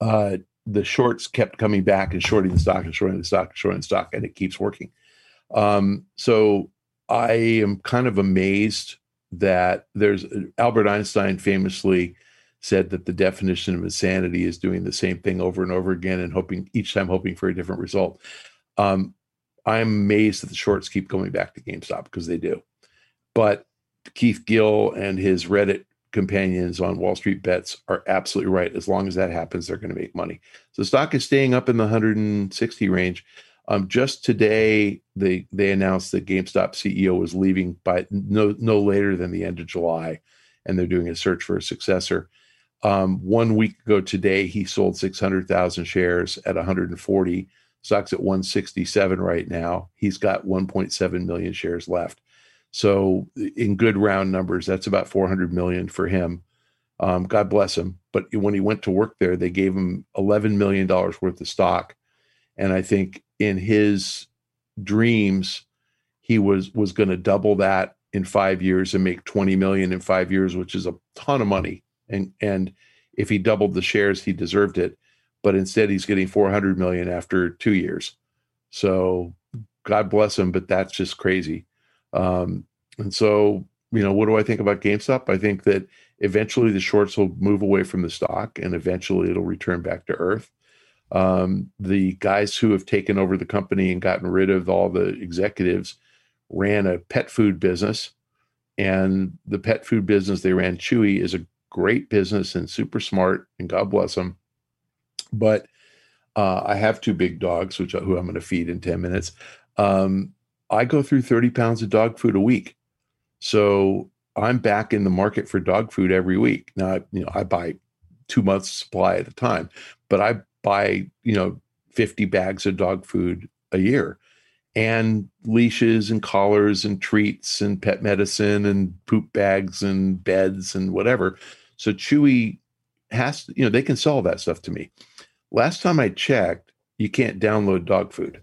uh, the shorts kept coming back and shorting the stock and shorting the stock and shorting the stock, and it keeps working. Um, so I am kind of amazed that there's Albert Einstein famously said that the definition of insanity is doing the same thing over and over again and hoping each time hoping for a different result. Um, I'm amazed that the shorts keep going back to GameStop because they do. But Keith Gill and his Reddit companions on Wall Street bets are absolutely right. As long as that happens, they're going to make money. So stock is staying up in the 160 range. Um, just today, they they announced that GameStop CEO was leaving by no no later than the end of July, and they're doing a search for a successor. Um, one week ago today, he sold 600,000 shares at 140. Stock's at 167 right now. He's got 1.7 million shares left. So in good round numbers, that's about 400 million for him. Um, God bless him. But when he went to work there, they gave him 11 million dollars worth of stock, and I think in his dreams, he was was going to double that in five years and make 20 million in five years, which is a ton of money. And and if he doubled the shares, he deserved it. But instead, he's getting 400 million after two years. So God bless him, but that's just crazy. Um, and so, you know, what do I think about GameStop? I think that eventually the shorts will move away from the stock and eventually it'll return back to earth. Um, the guys who have taken over the company and gotten rid of all the executives ran a pet food business. And the pet food business they ran, Chewy, is a great business and super smart, and God bless them. But uh, I have two big dogs, which who I'm going to feed in 10 minutes. Um, I go through 30 pounds of dog food a week. So I'm back in the market for dog food every week. Now, you know, I buy two months supply at a time, but I buy, you know, 50 bags of dog food a year and leashes and collars and treats and pet medicine and poop bags and beds and whatever. So Chewy has, you know, they can sell that stuff to me. Last time I checked, you can't download dog food.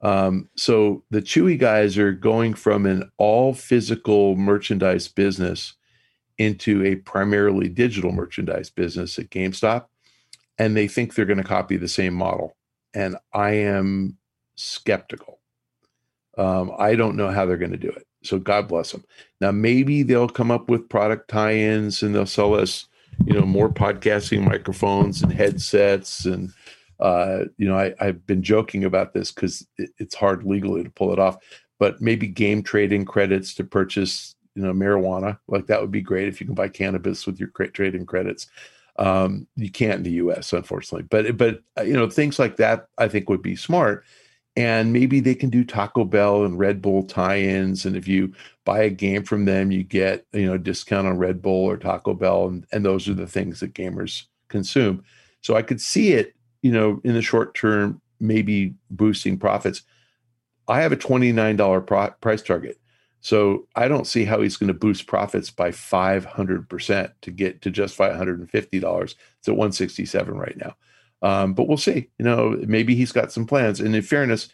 Um, so the Chewy guys are going from an all physical merchandise business into a primarily digital merchandise business at GameStop. And they think they're going to copy the same model. And I am skeptical. Um, I don't know how they're going to do it. So God bless them. Now, maybe they'll come up with product tie ins and they'll sell us, you know, more podcasting microphones and headsets and uh, you know, I, have been joking about this because it, it's hard legally to pull it off, but maybe game trading credits to purchase you know, marijuana. Like that would be great if you can buy cannabis with your trading credits. Um, you can't in the U.S. unfortunately, but but uh, you know things like that I think would be smart. And maybe they can do Taco Bell and Red Bull tie-ins, and if you buy a game from them, you get you know a discount on Red Bull or Taco Bell, and, and those are the things that gamers consume. So I could see it, you know, in the short term, maybe boosting profits. I have a $29 pro- price target. So I don't see how he's going to boost profits by 500% to get to just $550. It's at 167 right now. Um, but we'll see. You know, maybe he's got some plans. And in fairness,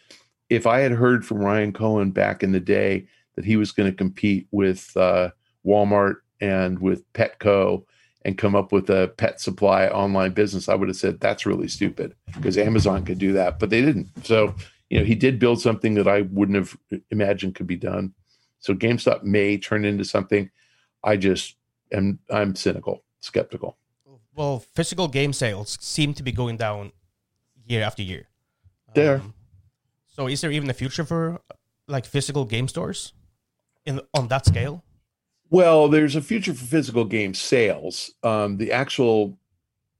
if I had heard from Ryan Cohen back in the day that he was going to compete with uh, Walmart and with Petco and come up with a pet supply online business, I would have said that's really stupid because Amazon could do that, but they didn't. So, you know, he did build something that I wouldn't have imagined could be done. So GameStop may turn into something. I just am I'm cynical, skeptical. Well, physical game sales seem to be going down year after year. There. Um, so is there even a future for like physical game stores in on that scale? Well, there's a future for physical game sales. Um, the actual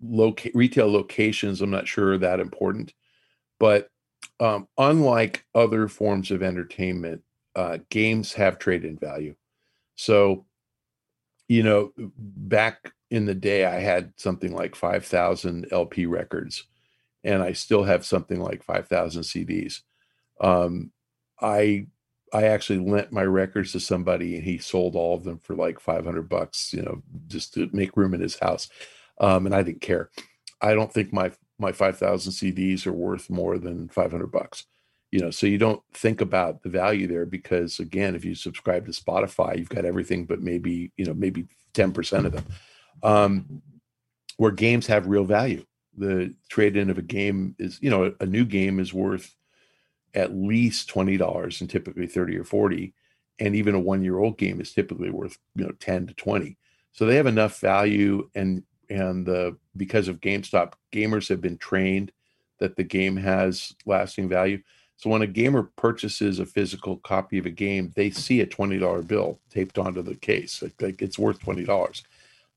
loca- retail locations, I'm not sure are that important, but um, unlike other forms of entertainment, uh, games have trade in value. So, you know, back in the day, I had something like 5,000 LP records, and I still have something like 5,000 CDs. Um, I I actually lent my records to somebody, and he sold all of them for like 500 bucks, you know, just to make room in his house. Um, and I didn't care. I don't think my my 5,000 CDs are worth more than 500 bucks you know so you don't think about the value there because again if you subscribe to spotify you've got everything but maybe you know maybe 10% of them. Um, where games have real value. The trade in of a game is you know a, a new game is worth at least $20 and typically 30 or 40 and even a one year old game is typically worth you know 10 to 20 so they have enough value and and the because of gamestop gamers have been trained that the game has lasting value so when a gamer purchases a physical copy of a game, they see a twenty dollar bill taped onto the case. Like it's worth twenty dollars,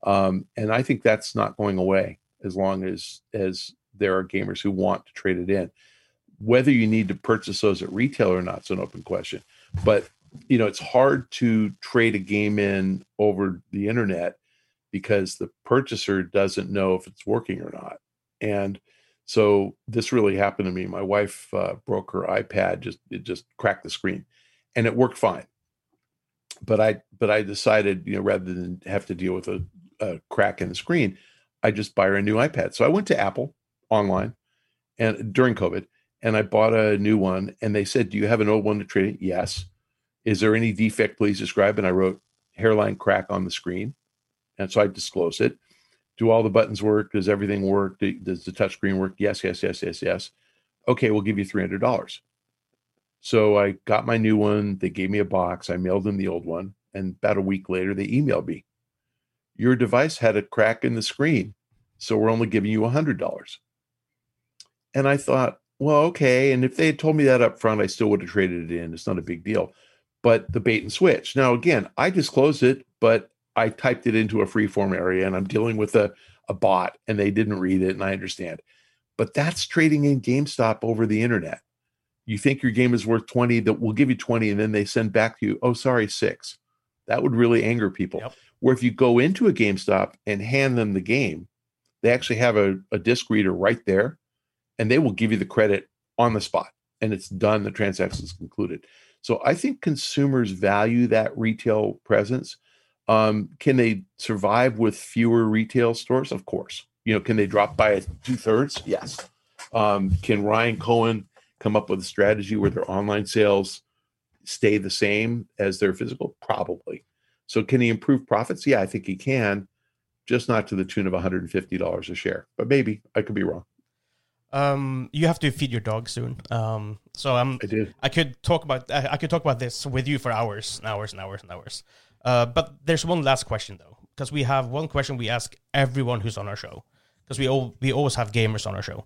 um, and I think that's not going away as long as as there are gamers who want to trade it in. Whether you need to purchase those at retail or not is an open question. But you know, it's hard to trade a game in over the internet because the purchaser doesn't know if it's working or not. And so this really happened to me. My wife uh, broke her iPad, just it just cracked the screen, and it worked fine. But I but I decided, you know, rather than have to deal with a, a crack in the screen, I just buy her a new iPad. So I went to Apple online, and during COVID, and I bought a new one. And they said, "Do you have an old one to trade?" Yes. Is there any defect? Please describe. And I wrote hairline crack on the screen, and so I disclosed it do all the buttons work? Does everything work? Does the touchscreen work? Yes, yes, yes, yes, yes. Okay, we'll give you $300. So I got my new one. They gave me a box. I mailed them the old one. And about a week later, they emailed me. Your device had a crack in the screen. So we're only giving you a $100. And I thought, well, okay. And if they had told me that up front, I still would have traded it in. It's not a big deal. But the bait and switch. Now, again, I disclosed it, but I typed it into a freeform area and I'm dealing with a, a bot and they didn't read it and I understand. But that's trading in GameStop over the internet. You think your game is worth 20, that we'll give you 20, and then they send back to you, oh, sorry, six. That would really anger people. Yep. Where if you go into a GameStop and hand them the game, they actually have a, a disc reader right there and they will give you the credit on the spot and it's done. The transaction is concluded. So I think consumers value that retail presence um, can they survive with fewer retail stores? Of course. You know, can they drop by two thirds? Yes. Um, can Ryan Cohen come up with a strategy where their online sales stay the same as their physical? Probably. So can he improve profits? Yeah, I think he can, just not to the tune of $150 a share. But maybe I could be wrong. Um, you have to feed your dog soon. Um, so I'm. I did. I could talk about. I, I could talk about this with you for hours and hours and hours and hours. Uh, but there's one last question though, because we have one question we ask everyone who's on our show, because we all we always have gamers on our show.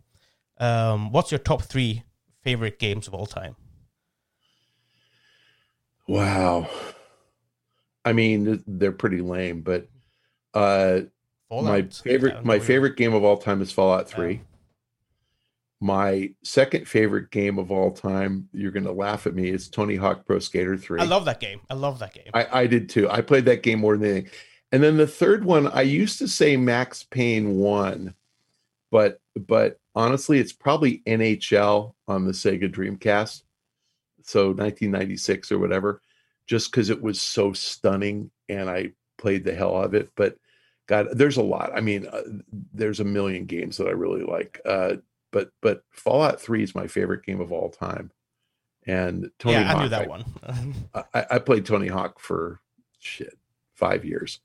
Um, what's your top three favorite games of all time? Wow. I mean, they're pretty lame, but uh, Fallout. my favorite my favorite game of all time is Fallout 3. My second favorite game of all time, you're going to laugh at me, is Tony Hawk Pro Skater 3. I love that game. I love that game. I, I did too. I played that game more than anything. And then the third one, I used to say Max Payne 1, but but honestly, it's probably NHL on the Sega Dreamcast. So 1996 or whatever, just because it was so stunning and I played the hell out of it. But God, there's a lot. I mean, uh, there's a million games that I really like. Uh, but but Fallout 3 is my favorite game of all time. And Tony yeah, Hawk, I knew that I- one. I, I played Tony Hawk for shit five years.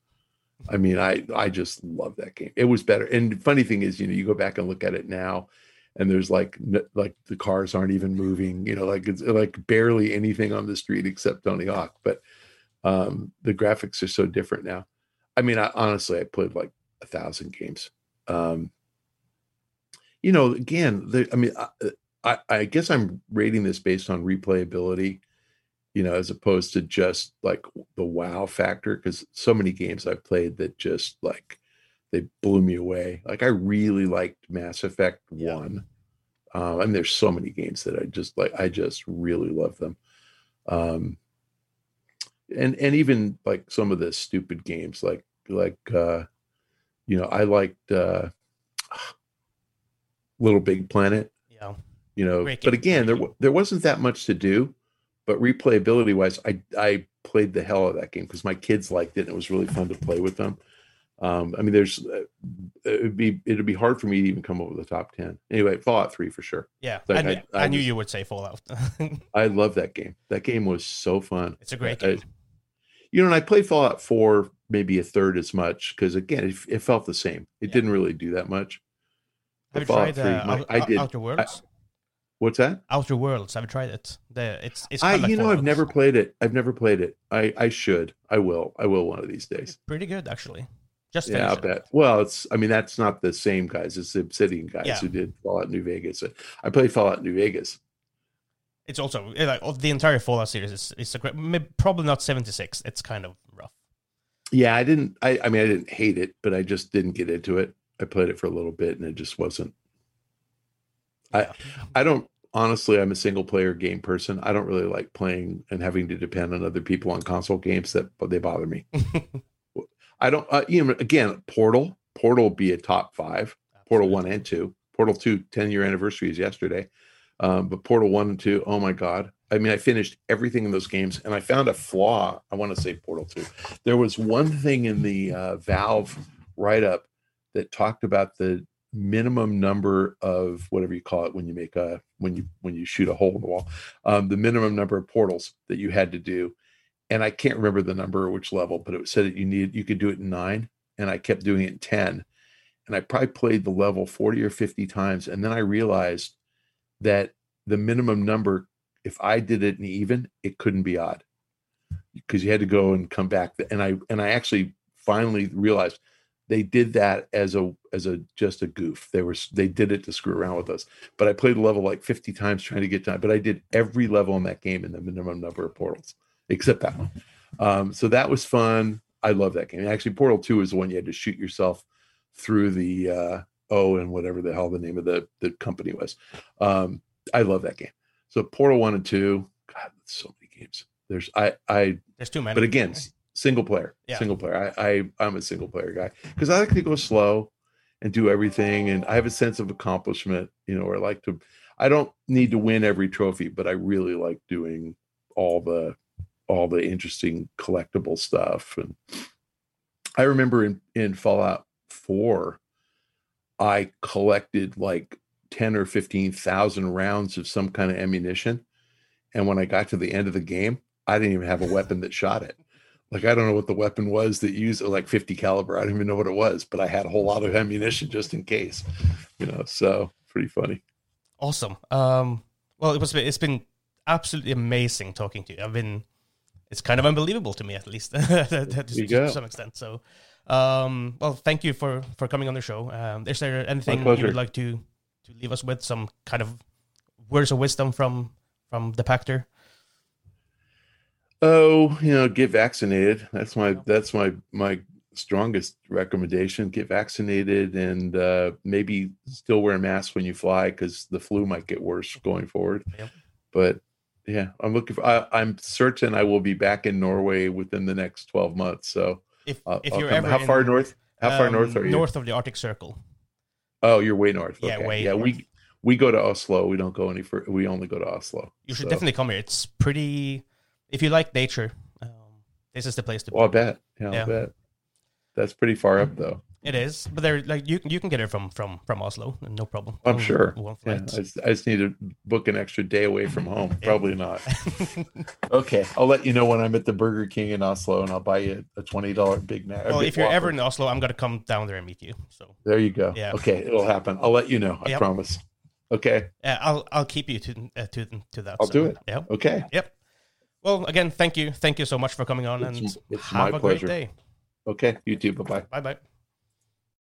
I mean, I I just love that game. It was better. And funny thing is, you know, you go back and look at it now, and there's like like the cars aren't even moving. You know, like it's like barely anything on the street except Tony Hawk. But um, the graphics are so different now. I mean, I, honestly, I played like a thousand games. Um, you know, again, the, I mean, I, I, guess I'm rating this based on replayability you know, as opposed to just like the wow factor. Because so many games I've played that just like they blew me away. Like I really liked Mass Effect Yeah. One. Um, and there's so many games that I just like. I just really love them. Um, and and even like some of the stupid games, like like uh, you know, I liked uh, Little Big Planet yeah. you know Great but again there there wasn't that much to do but replayability wise i i played the hell out of that game because my kids liked it and it was really fun to play with them um i mean there's uh, it'd be it'd be hard for me to even come up with a top 10 anyway fallout 3 for sure Yeah. Like, I, knew, I- I I knew was- you would say Fallout. i love that game that game was so fun it's a great game. you know and i played fallout 4 maybe a third as much because again it, it felt the same it Yeah. didn't really do that much Have you tried uh, my- I did- Outer Worlds? what's that Outer Worlds. Have you tried it? The it's it's. I, like you know, I've never played it. I've never played it. I, I should. I will. I will one of these days. It's pretty good actually. Just Yeah, I it. bet. Well, it's. I mean, that's not the same guys. It's the Obsidian guys Yeah. who did Fallout New Vegas. I played Fallout New Vegas. It's also eh, like of the entire Fallout series is is a great. Probably not seventy six. It's kind of rough. Yeah, I didn't. I, I mean, I didn't hate it, but I just didn't get into it. I played it for a little bit, and it just wasn't. I- I don't. Honestly, I'm a single player game person. I don't really like playing and having to depend on other people on console games. That but they bother me. I don't. Uh, you know, again, Portal. Portal be a top five. Portal 1 and 2. Portal 2, 10 year anniversary is yesterday. Um, but Portal 1 and 2, oh my God. I mean, I finished everything in those games and I found a flaw. I want to say Portal 2. There was one thing in the uh, Valve write up that talked about the minimum number of whatever you call it when you make a when you when you shoot a hole in the wall um, the minimum number of portals that you had to do and i can't remember the number or which level but it said that you need you could do it in nine and i kept doing it in 10 and I probably played the level 40 or 50 times. And then I realized that the minimum number, if I did it in even, it couldn't be odd because you had to go and come back. And I and I actually finally realized they did that as a as a just a goof. They were they did it to screw around with us. But I played the level like 50 times trying to get done. But I did every level in that game in the minimum number of portals, except that one. Um, so that was fun. I love that game. Actually, Portal 2 is the one you had to shoot yourself through the uh oh and whatever the hell the name of the the company was. Um I love that game. So Portal 1 and 2, god, so many games. There's I I There's too many. but again, single player. Yeah. Single player. I, I I'm a single player guy because I like to go slow and do everything and I have a sense of accomplishment, you know, or I like to I don't need to win every trophy, but I really like doing all the all the interesting collectible stuff and I remember in in Fallout 4 I collected like 10 or 15,000 rounds of some kind of ammunition and when I got to the end of the game I didn't even have a weapon that shot it. Like I don't know what the weapon was that used like 50 caliber. I don't even know what it was, but I had a whole lot of ammunition just in case. You know, so pretty funny. Awesome. Um, well, it was it's been absolutely amazing talking to you. I've been it's kind of unbelievable to me at least to, to some extent. So, um, well, thank you for for coming on the show. Um, is there anything you would like to to leave us with? Some kind of words of wisdom from from the Pachter? Oh, you know, get vaccinated. That's my that's my my strongest recommendation. Get vaccinated and uh, maybe still wear a mask when you fly because the flu might get worse going forward. Yep. But yeah, I'm looking for. I, I'm certain I will be back in Norway within the next 12 months. So If I'll- if you're ever how far in, north? How far um, north are you? North of the Arctic Circle. Oh, you're way north. Yeah, Okay. way Yeah, north. we we go to Oslo. We don't go any further. We only go to Oslo. You should So- definitely come here. It's pretty. If you like nature, um, this is the place to be. Well, I bet. Yeah, Yeah. I bet. That's pretty far up, though. It is, but there, like you can you can get it from from from Oslo, no problem. I'm sure. One Yeah. I just, I just need to book an extra day away from home. Probably not. Okay, I'll let you know when I'm at the Burger King in Oslo, and I'll buy you a twenty dollar Big Mac. well, Big if you're ever in Oslo, I'm gonna come down there and meet you. So there, you go. Yeah. Okay, it'll happen. I'll let you know. I Yep. promise. Okay. uh, I'll I'll keep you to uh, to to that. I'll so, do it. Yeah. Okay. Yep. Well, again, thank you, thank you so much for coming on, and It's- it's have a pleasure. great day. Okay. You too. Bye bye. Bye bye.